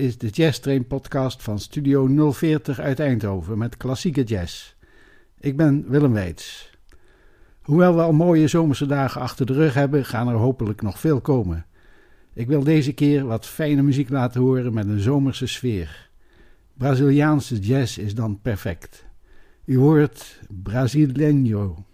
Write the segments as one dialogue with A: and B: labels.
A: Is de Jazz Train podcast van Studio 040 uit Eindhoven met klassieke jazz. Ik ben Willem Weits. Hoewel we al mooie zomerse dagen achter de rug hebben, gaan er hopelijk nog veel komen. Ik wil deze keer wat fijne muziek laten horen met een zomerse sfeer. Braziliaanse jazz is dan perfect. U hoort Brasileño.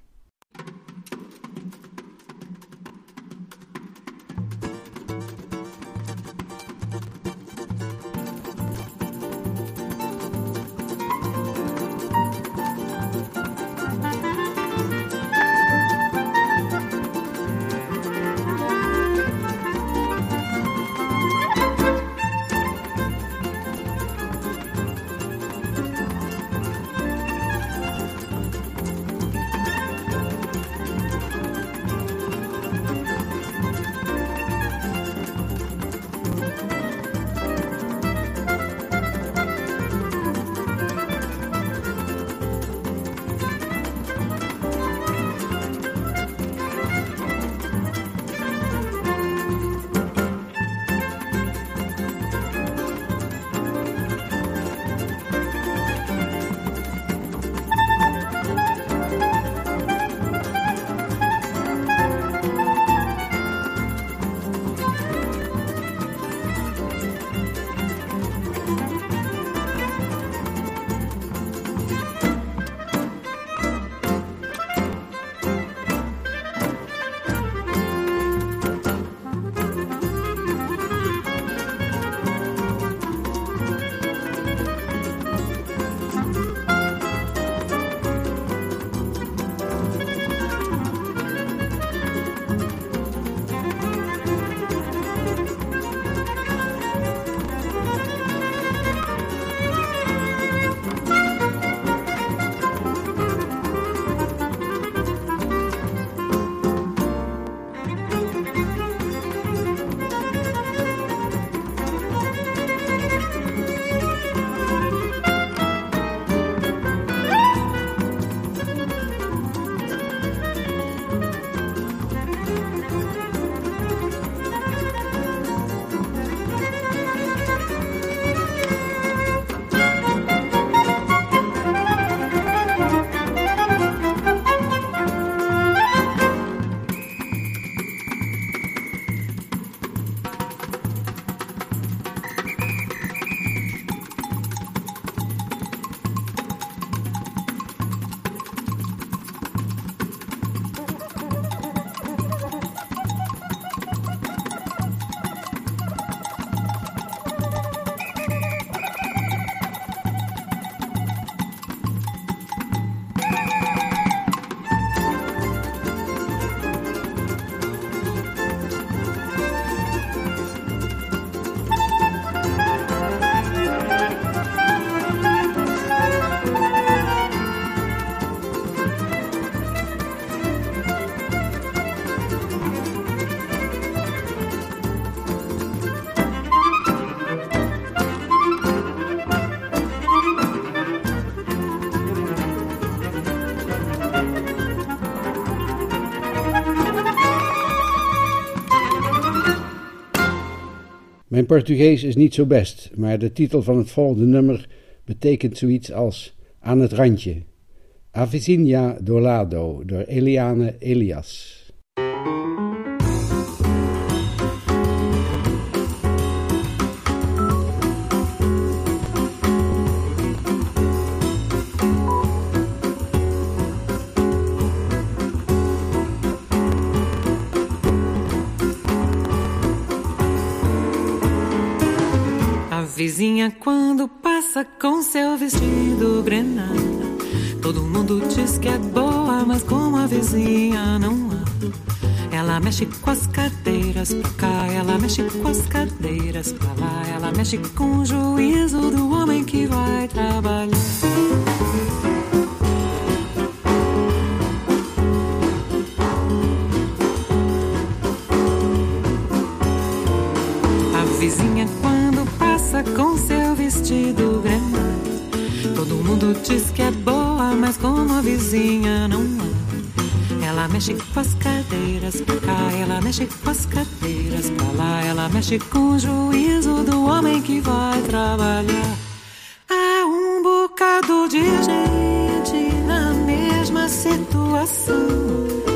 A: Mijn Portugees is niet zo best, maar de titel van het volgende nummer betekent zoiets als aan het randje. Avizinha do lado door Eliane Elias.
B: Vizinha quando passa com seu vestido grenada. Todo mundo diz que é boa, mas como a vizinha não há. Ela mexe com as cadeiras pra cá, ela mexe com as cadeiras pra lá. Ela mexe com o juízo do homem que vai trabalhar. Com seu vestido granate. Todo mundo diz que é boa, mas como a vizinha não há. Ela mexe com as cadeiras pra cá, ela mexe com as cadeiras pra lá, ela mexe com o juízo do homem que vai trabalhar. Há um bocado de gente na mesma situação.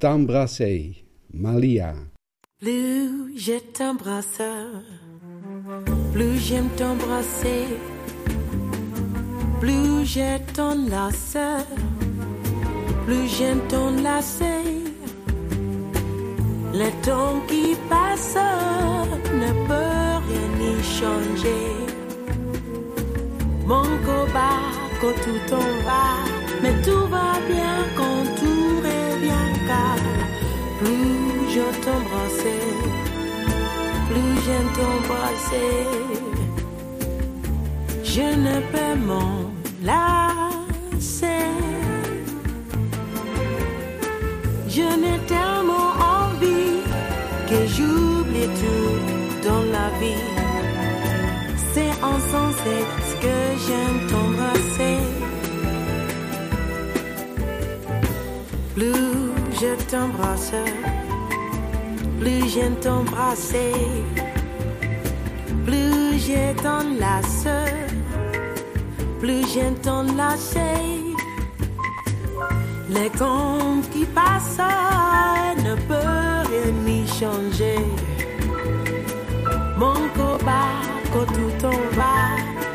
A: T'embrasser, Malia.
C: Plus je t'embrasse, plus j'aime t'embrasser, plus je t'enlace, plus j'aime t'enlacer. Le temps qui passe ne peut rien y changer. Mon combat quand tout en va, mais tout va bien quand plus je t'embrassais, plus j'aime t'embrasser. Je ne peux m'en lasser. Je n'ai tellement envie que j'oublie tout dans la vie. C'est insensé ce que j'aime t'embrasser. Plus je t'embrasse, plus j'aime t'embrasser, plus je t'enlace, plus j'aime t'enlacer. Les comptes qui passent ne peuvent rien y changer. Mon combat quand tout en va,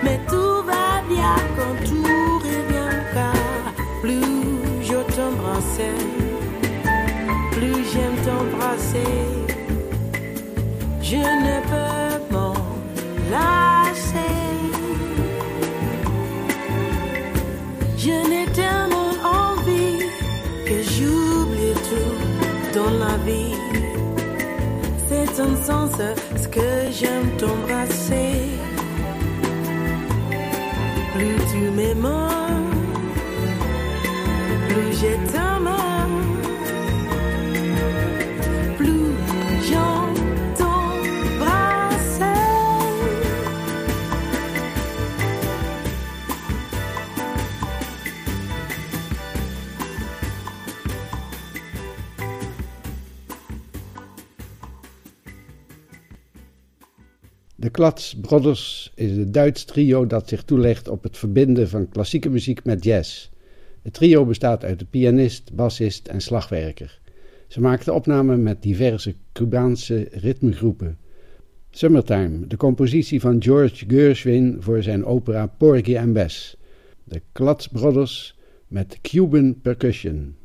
C: mais tout va bien quand tout revient car plus je t'embrasse, t'embrasser. Je ne peux m'en lasser. Je n'ai tellement envie que j'oublie tout dans la vie. C'est un sens ce que j'aime t'embrasser. Plus tu m'aimes, plus je
A: De Klats Brothers is een Duits trio dat zich toelegt op het verbinden van klassieke muziek met jazz. Het trio bestaat uit de pianist, bassist en slagwerker. Ze maakten opnamen met diverse Cubaanse ritmegroepen. Summertime, de compositie van George Gershwin voor zijn opera Porgy and Bess. De Klats Brothers met Cuban percussion.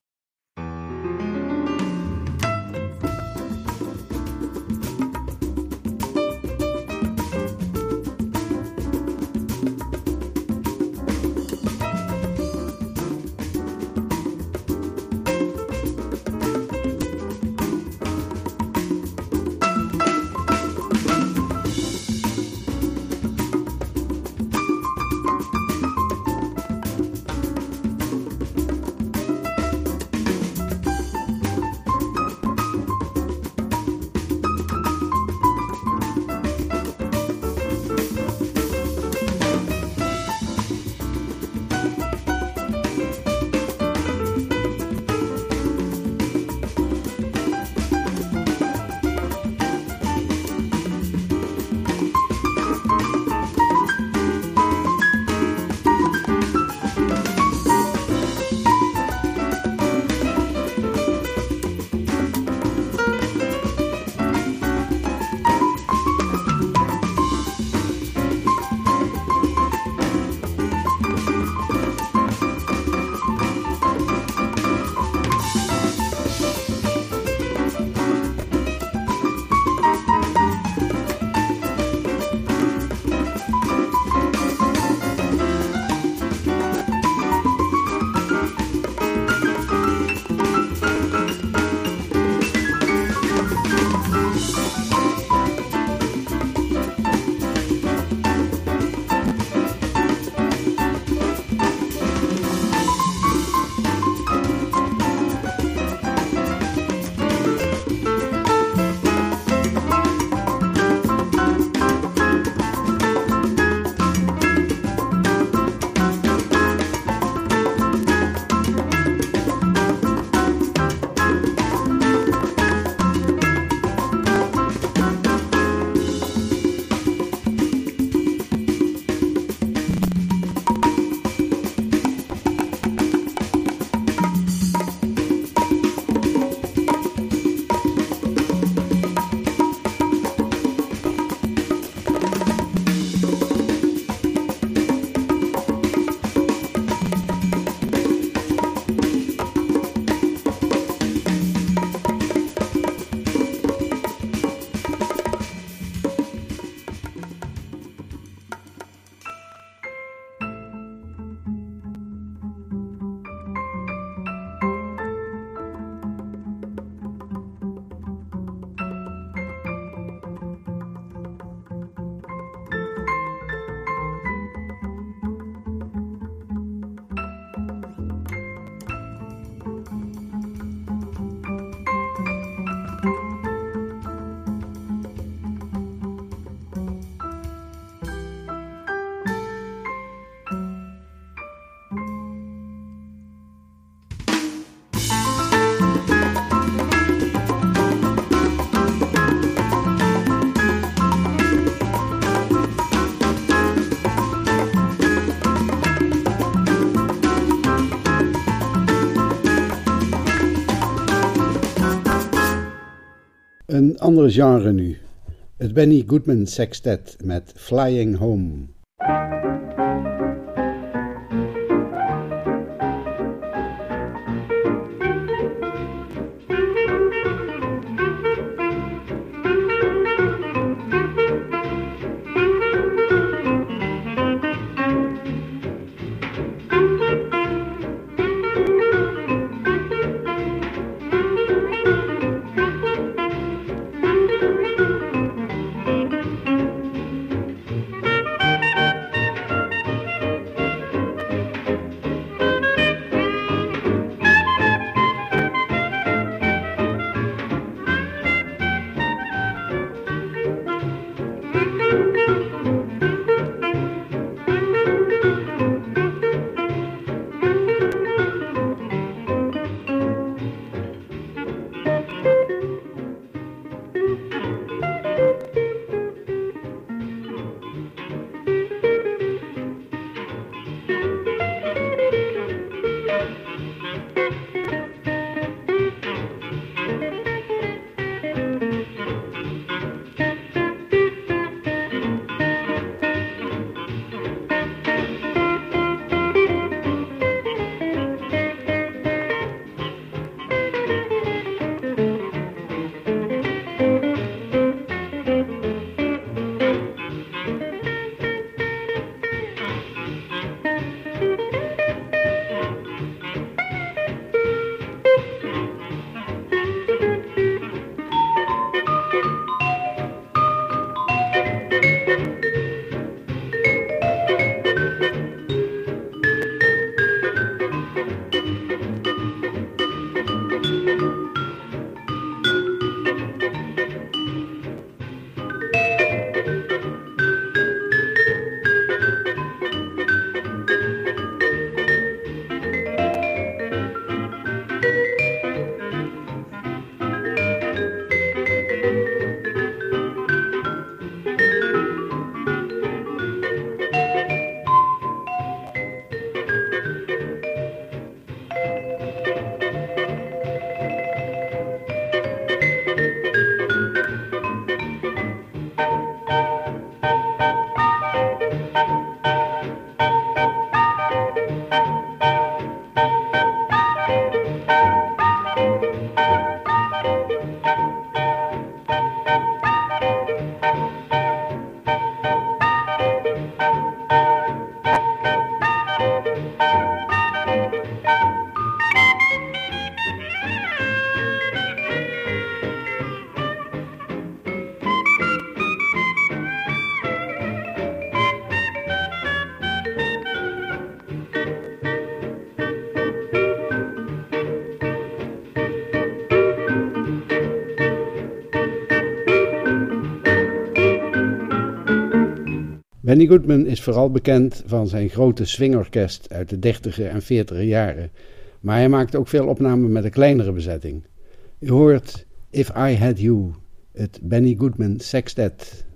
A: Ander genre nu. Het Benny Goodman Sextet met Flying Home. Benny Goodman is vooral bekend van zijn grote swingorkest uit de 30 en 40 jaren, maar hij maakt ook veel opnamen met een kleinere bezetting. U hoort If I Had You, het Benny Goodman Sextet.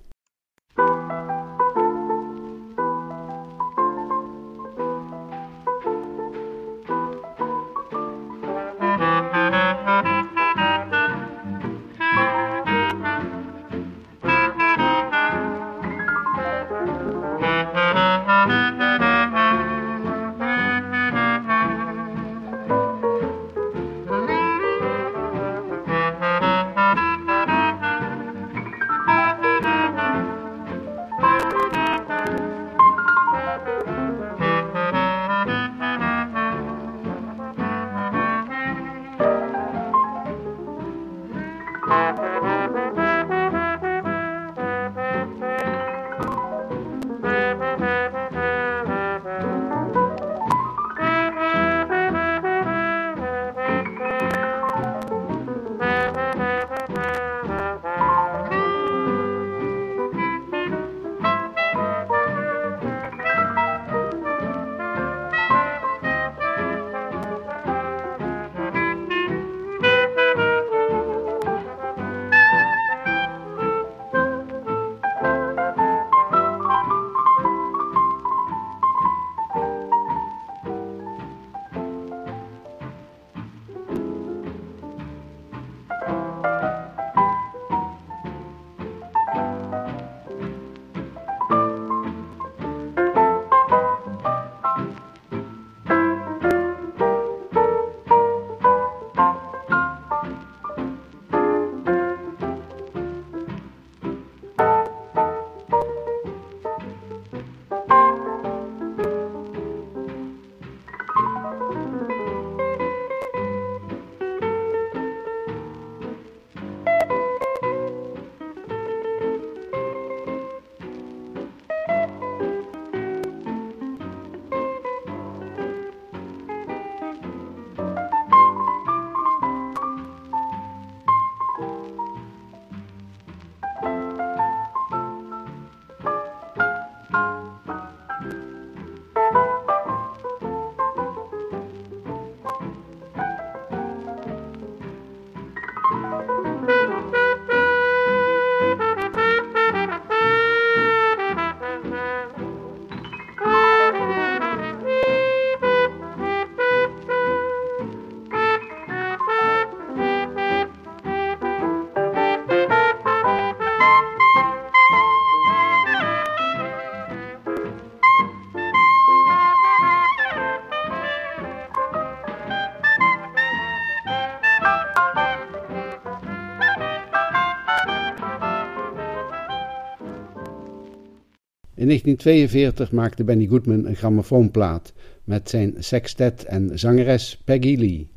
A: In 1942 maakte Benny Goodman een grammofoonplaat met zijn sextet en zangeres Peggy Lee.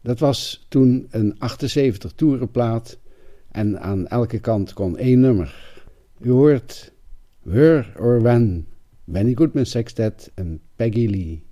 A: Dat was toen een 78 toerenplaat en aan elke kant kon één nummer. U hoort Where or When, Benny Goodman Sextet en Peggy Lee.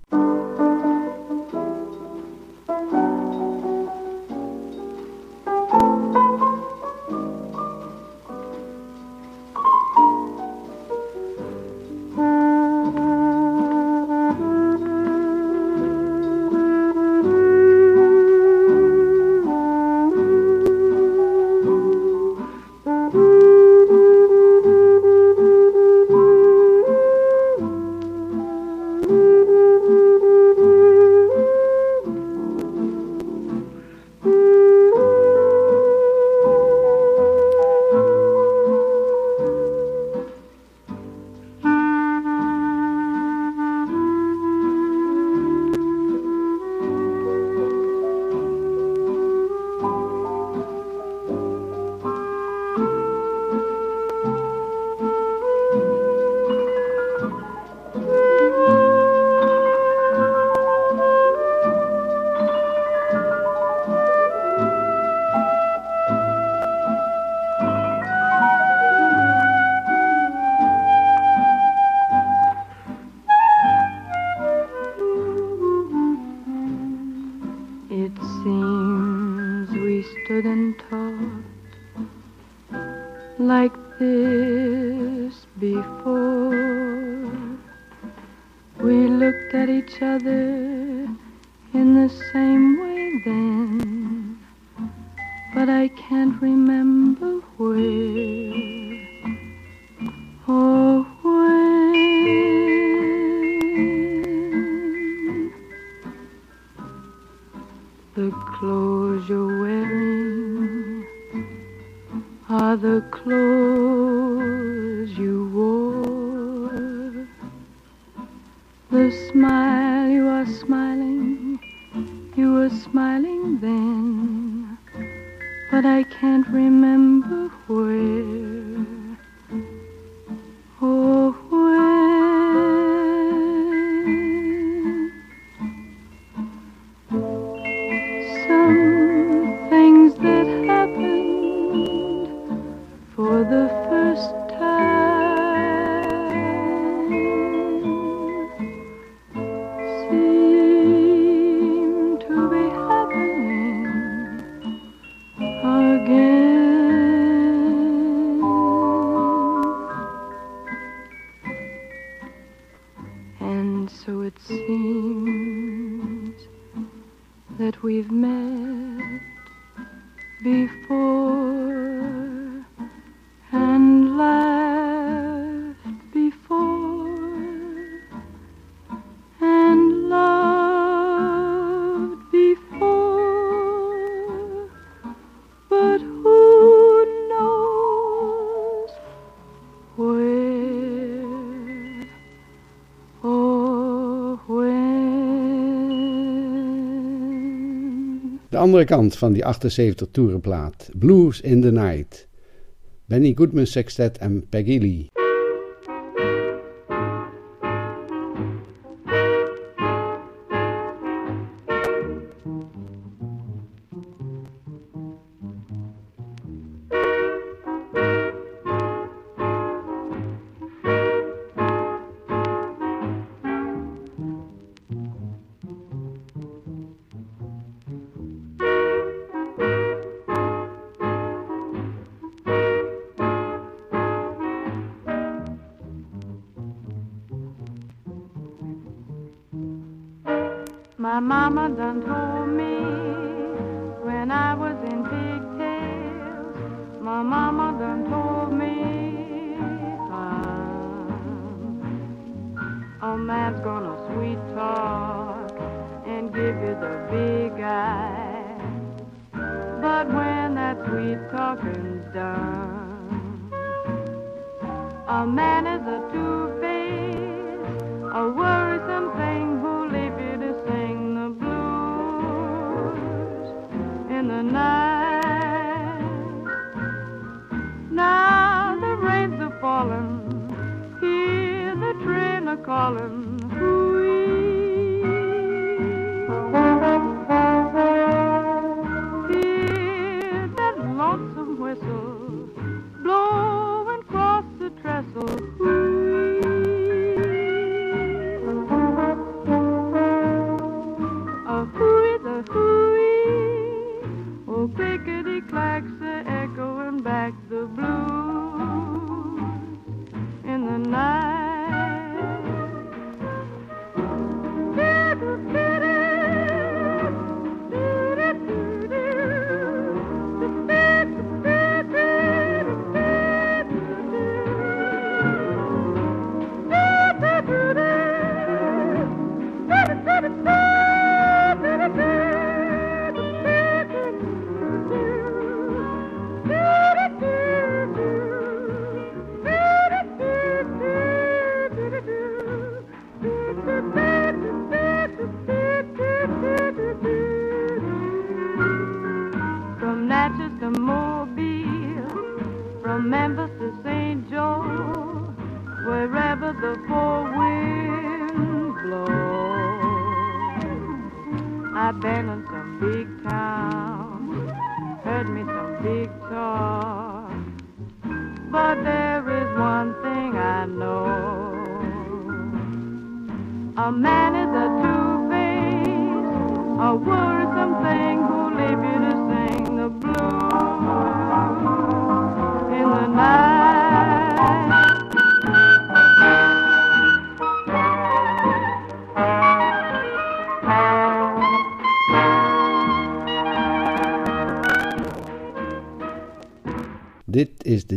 A: andere kant van die 78 toerenplaat, Blues in the Night. Benny Goodman Sextet en Peggy Lee.
C: My mama done told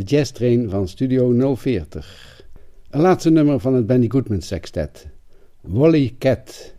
A: Jazz Train van Studio 040. Een laatste nummer van het Benny Goodman Sextet. Wally Cat.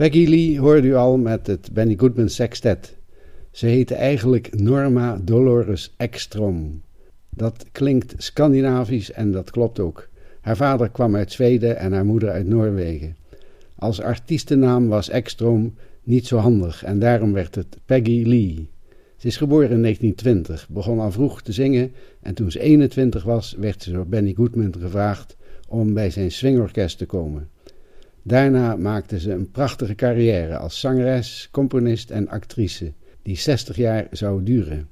A: Peggy Lee hoorde u al met het Benny Goodman Sextet. Ze heette eigenlijk Norma Dolores Ekstrom. Dat klinkt Scandinavisch en dat klopt ook. Haar vader kwam uit Zweden en haar moeder uit Noorwegen. Als artiestennaam was Ekstrom niet zo handig en daarom werd het Peggy Lee. Ze is geboren in 1920, begon al vroeg te zingen en toen ze 21 was werd ze door Benny Goodman gevraagd om bij zijn swingorkest te komen. Daarna maakte ze een prachtige carrière als zangeres, componist en actrice, die 60 jaar zou duren.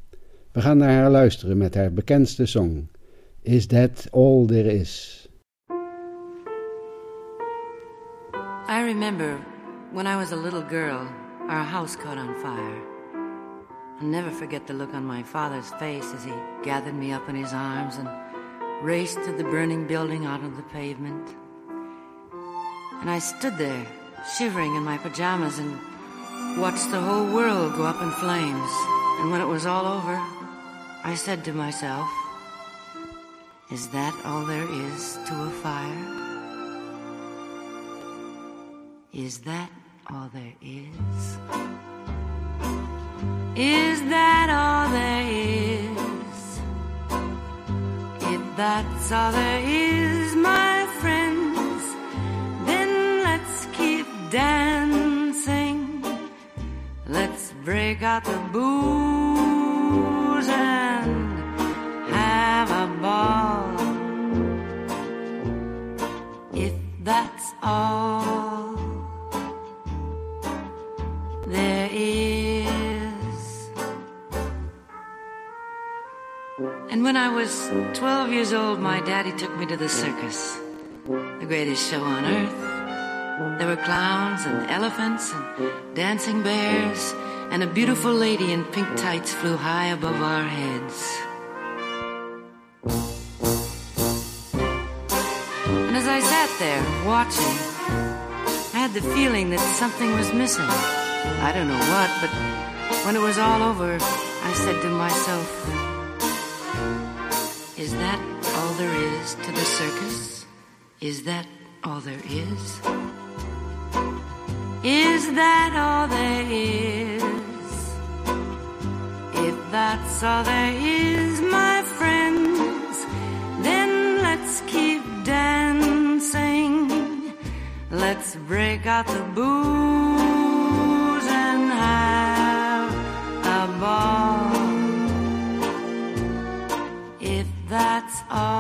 A: We gaan naar haar luisteren met haar bekendste song, Is That All There Is?
B: I remember when I was a little girl, our house caught on fire. I'll never forget the look on my father's face as he gathered me up in his arms and raced to the burning building out on the pavement. And I stood there, shivering in my pajamas, and watched the whole world go up in flames. And when it was all over, I said to myself, Is that all there is to a fire? Is that all there is? Is that all there is? If that's all there is, dancing. Let's break out the booze and have a ball. If that's all there is. And when I was 12 years old, my daddy took me to the circus, the greatest show on earth. There were clowns and elephants and dancing bears, and a beautiful lady in pink tights flew high above our heads. And as I sat there watching, I had the feeling that something was missing. I don't know what, but when it was all over, I said to myself, Is that all there is to the circus? Is that all there is? Is that all there is? If that's all there is, my friends, then let's keep dancing. Let's break out the booze and have a ball. If that's all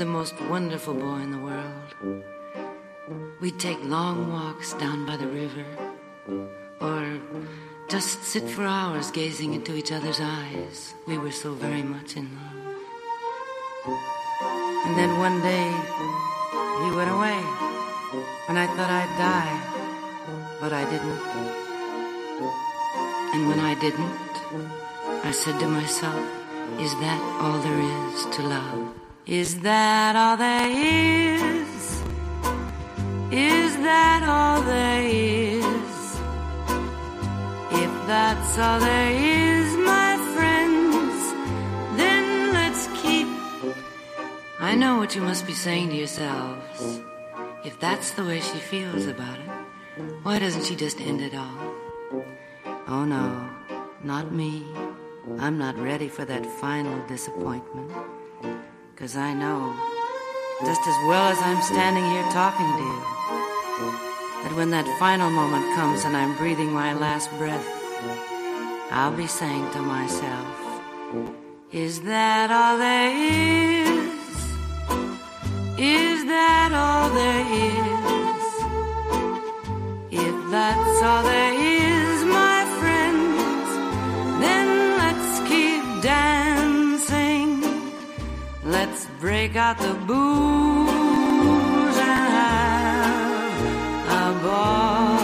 B: the most wonderful boy in the world. We'd take long walks down by the river, or just sit for hours gazing into each other's eyes. We were so very much in love. And then one day, he went away, and I thought I'd die, but I didn't. And when I didn't, I said to myself, Is that all there is to love? Is that all there is? Is that all there is? If that's all there is, my friends, then let's keep. I know what you must be saying to yourselves. If that's the way she feels about it, why doesn't she just end it all? Oh no, not me. I'm not ready for that final disappointment. Cause I know, just as well as I'm standing here talking to you, that when that final moment comes and I'm breathing my last breath, I'll be saying to myself, Is that all there is? Is that all there is? If that's all there is, break out the booze and have a ball.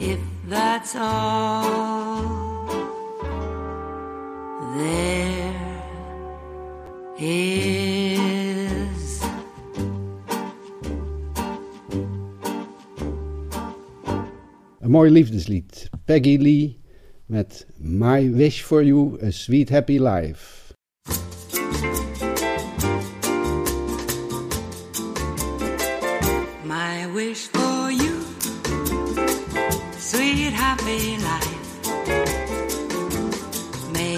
B: If that's all there is.
A: Een mooi liefdeslied. Peggy Lee met My Wish for You, A Sweet Happy Life.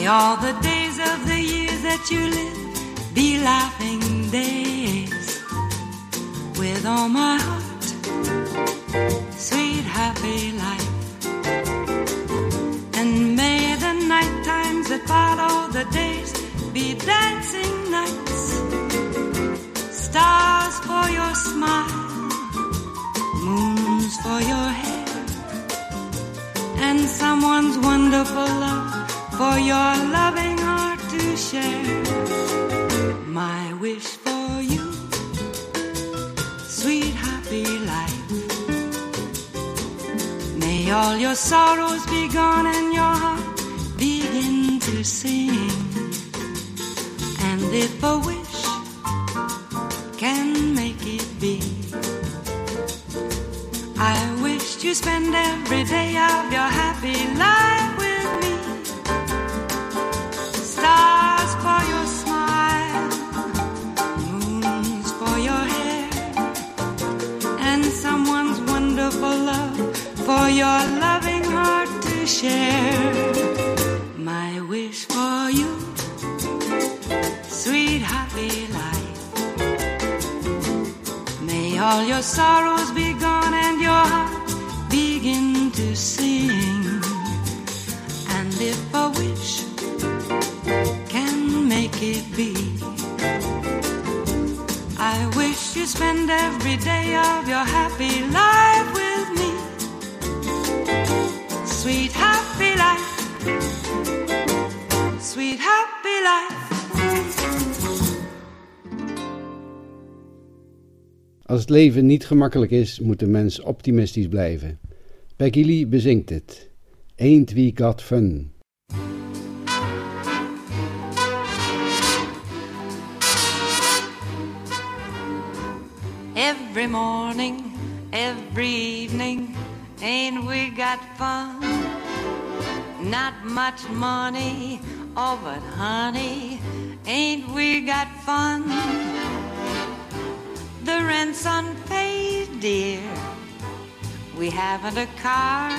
B: All the days of the years that you live be laughing days. With all my heart, sweet happy life. And may the night times that follow the days be dancing nights. Stars for your smile moons for your hair, and someone's wonderful love for your loving heart to share. My wish for you, sweet happy life. May all your sorrows be gone and your heart begin to sing. And if a wish can make it be. I wish to spend every day of your happy life love for your loving heart to share. My wish for you, sweet happy life. May all your sorrows be gone and your heart
D: spend every day of your happy life with me. Sweet happy life. Sweet happy life.
C: Als het leven niet gemakkelijk is, moet de mens optimistisch blijven. Peggy Lee bezingt het. Ain't we got fun?
B: Every morning, every evening, ain't we got fun? Not much money, oh but honey, ain't we got fun? The rent's unpaid, dear. We haven't a car.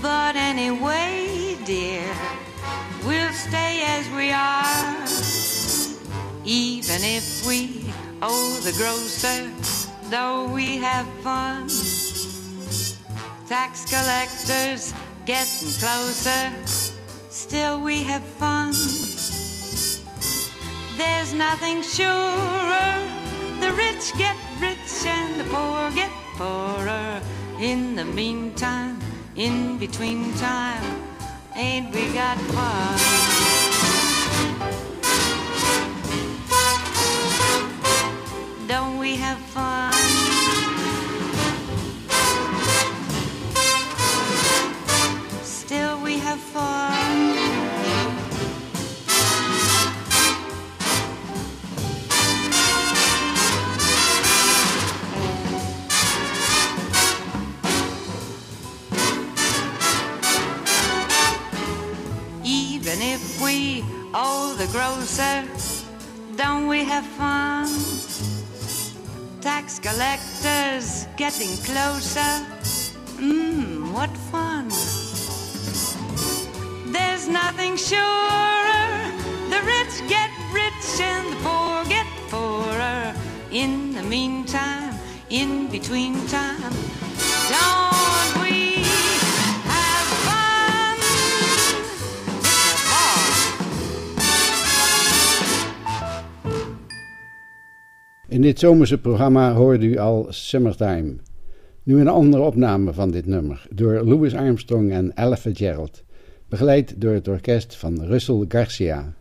B: But anyway, dear, we'll stay as we are. Even if we owe the grocer, though we have fun. Tax collectors getting closer, still we have fun. There's nothing surer. The rich get rich and the poor get poorer. In the meantime, in between time, ain't we got fun? We have fun? Still we have fun. Even if we owe the grocer, don't we have fun? Tax collectors getting closer. Mmm, what fun! There's nothing surer. The rich get rich and the poor get poorer. In the meantime, in between time, don't
C: In dit zomerse programma hoorde u al Summertime. Nu een andere opname van dit nummer door Louis Armstrong en Ella Fitzgerald, begeleid door het orkest van Russell Garcia.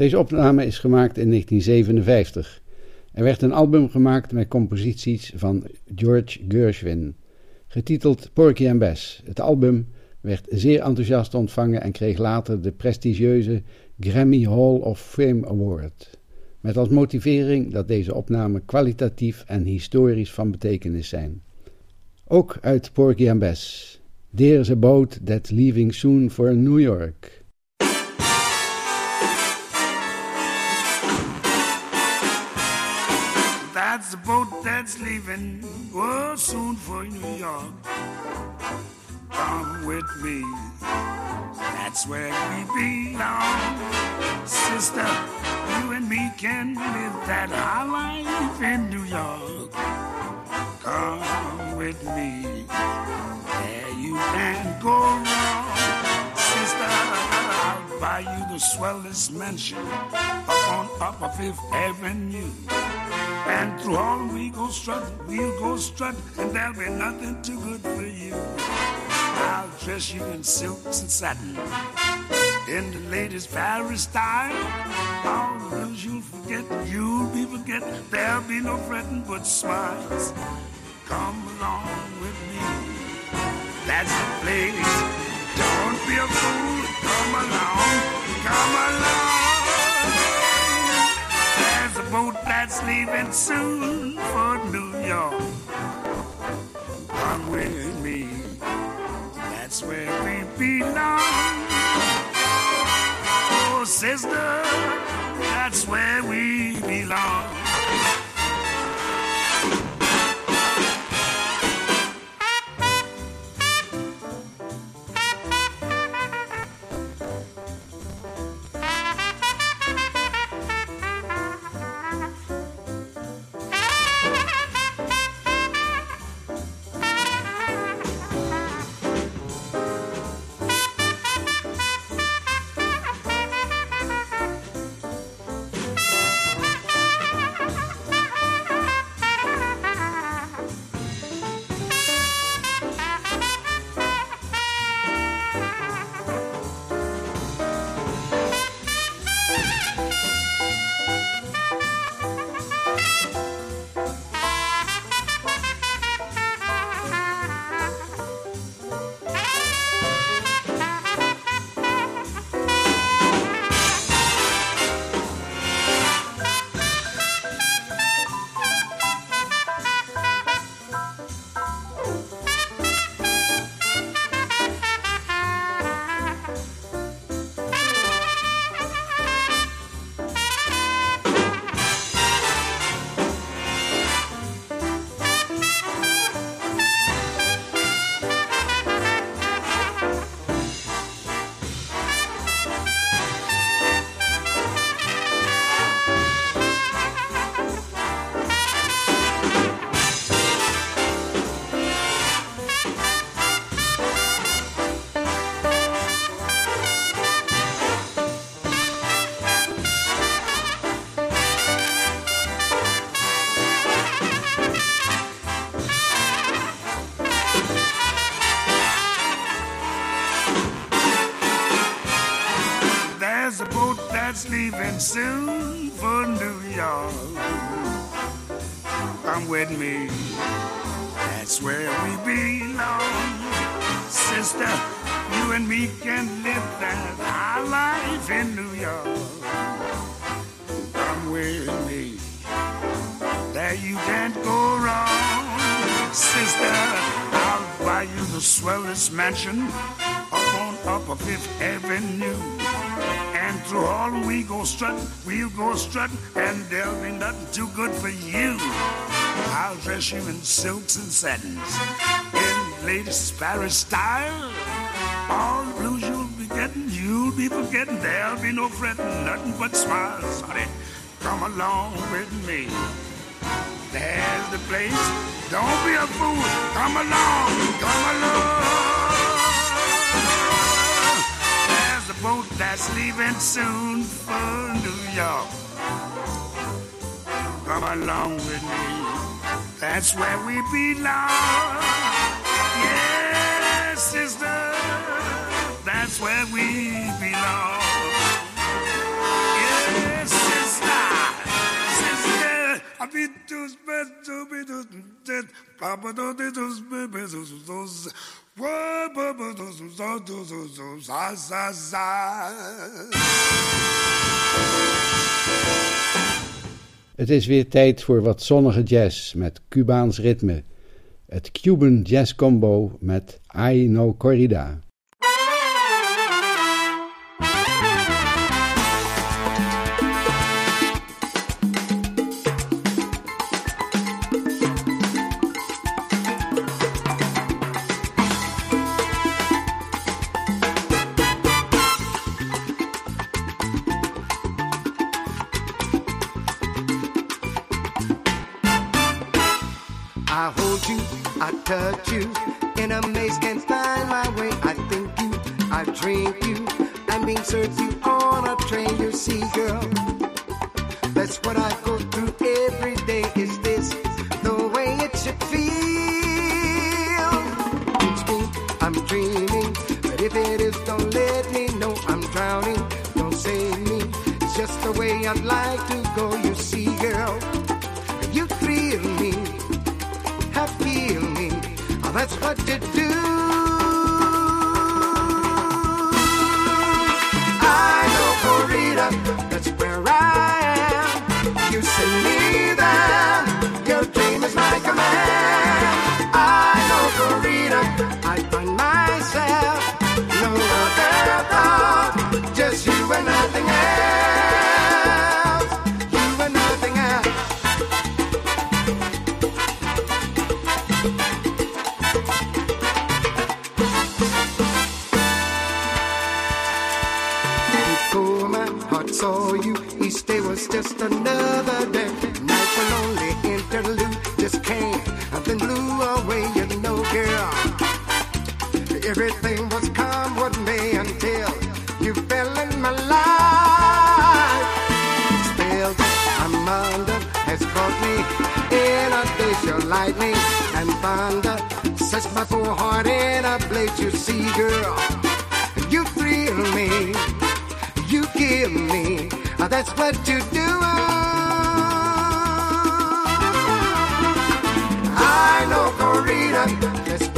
A: Deze opname is gemaakt in 1957. Er werd een album gemaakt met composities van George Gershwin, getiteld Porky and Bess. Het album werd zeer enthousiast ontvangen en kreeg later de prestigieuze Grammy Hall of Fame Award. Met als motivering dat deze opnamen kwalitatief en historisch van betekenis zijn. Ook uit Porky and Bess. There's a boat that's leaving soon for New York.
E: That's leaving, oh, soon for New York. Come with me, that's where we belong. Sister, you and me can live that high life in New York. Come with me, there you can go wrong. Sister, I'll buy you the swellest mansion up on Upper Fifth Avenue. And through all we go strut, we'll go strut, and there'll be nothing too good for you. I'll dress you in silks and satin, in the latest Paris style. All rules you'll forget, you'll be forget. There'll be no fretting but smiles. Come along with me, that's the place. Don't be a fool, come along, come along. Boat that's leaving soon for New York. Come with me, that's where we belong. Oh, sister, that's where we belong. And there'll be nothing too good for you. I'll dress you in silks and satins, in latest Paris style. All the blues you'll be getting, you'll be forgetting. There'll be no fretting, nothing but smiles, honey. Come along with me. There's the place. Don't be a fool. Come along, come along. There's the boat that's leaving soon for New York. Come along with me. That's where we belong. Yes, sister. That's where we belong. Yes, sister. Sister. Habitus betus betus Papa dotus betus Za za za.
A: Het is weer tijd voor wat zonnige jazz met Cubaans ritme. Het Cuban Jazz Combo met I No Corrida.
F: Was just another day. Night a lonely interlude just came and then blew away. You know, girl, everything was calm with me until you fell in my life. Spell I'm under has caught me in a dash of lightning and thunder. Sets my poor heart in a blaze. You see, girl, That's what you do. Ai No Corrida,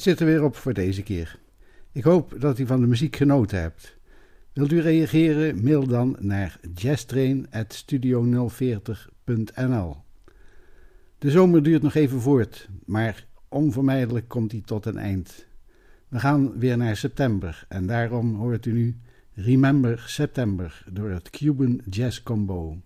F: Het zit er weer op voor deze keer. Ik hoop dat u van de muziek genoten hebt. Wilt u reageren? Mail dan naar jazztrain.studio040.nl De zomer duurt nog even voort, maar onvermijdelijk komt die tot een eind. We gaan weer naar september en daarom hoort u nu Remember September door het Cuban Jazz Combo.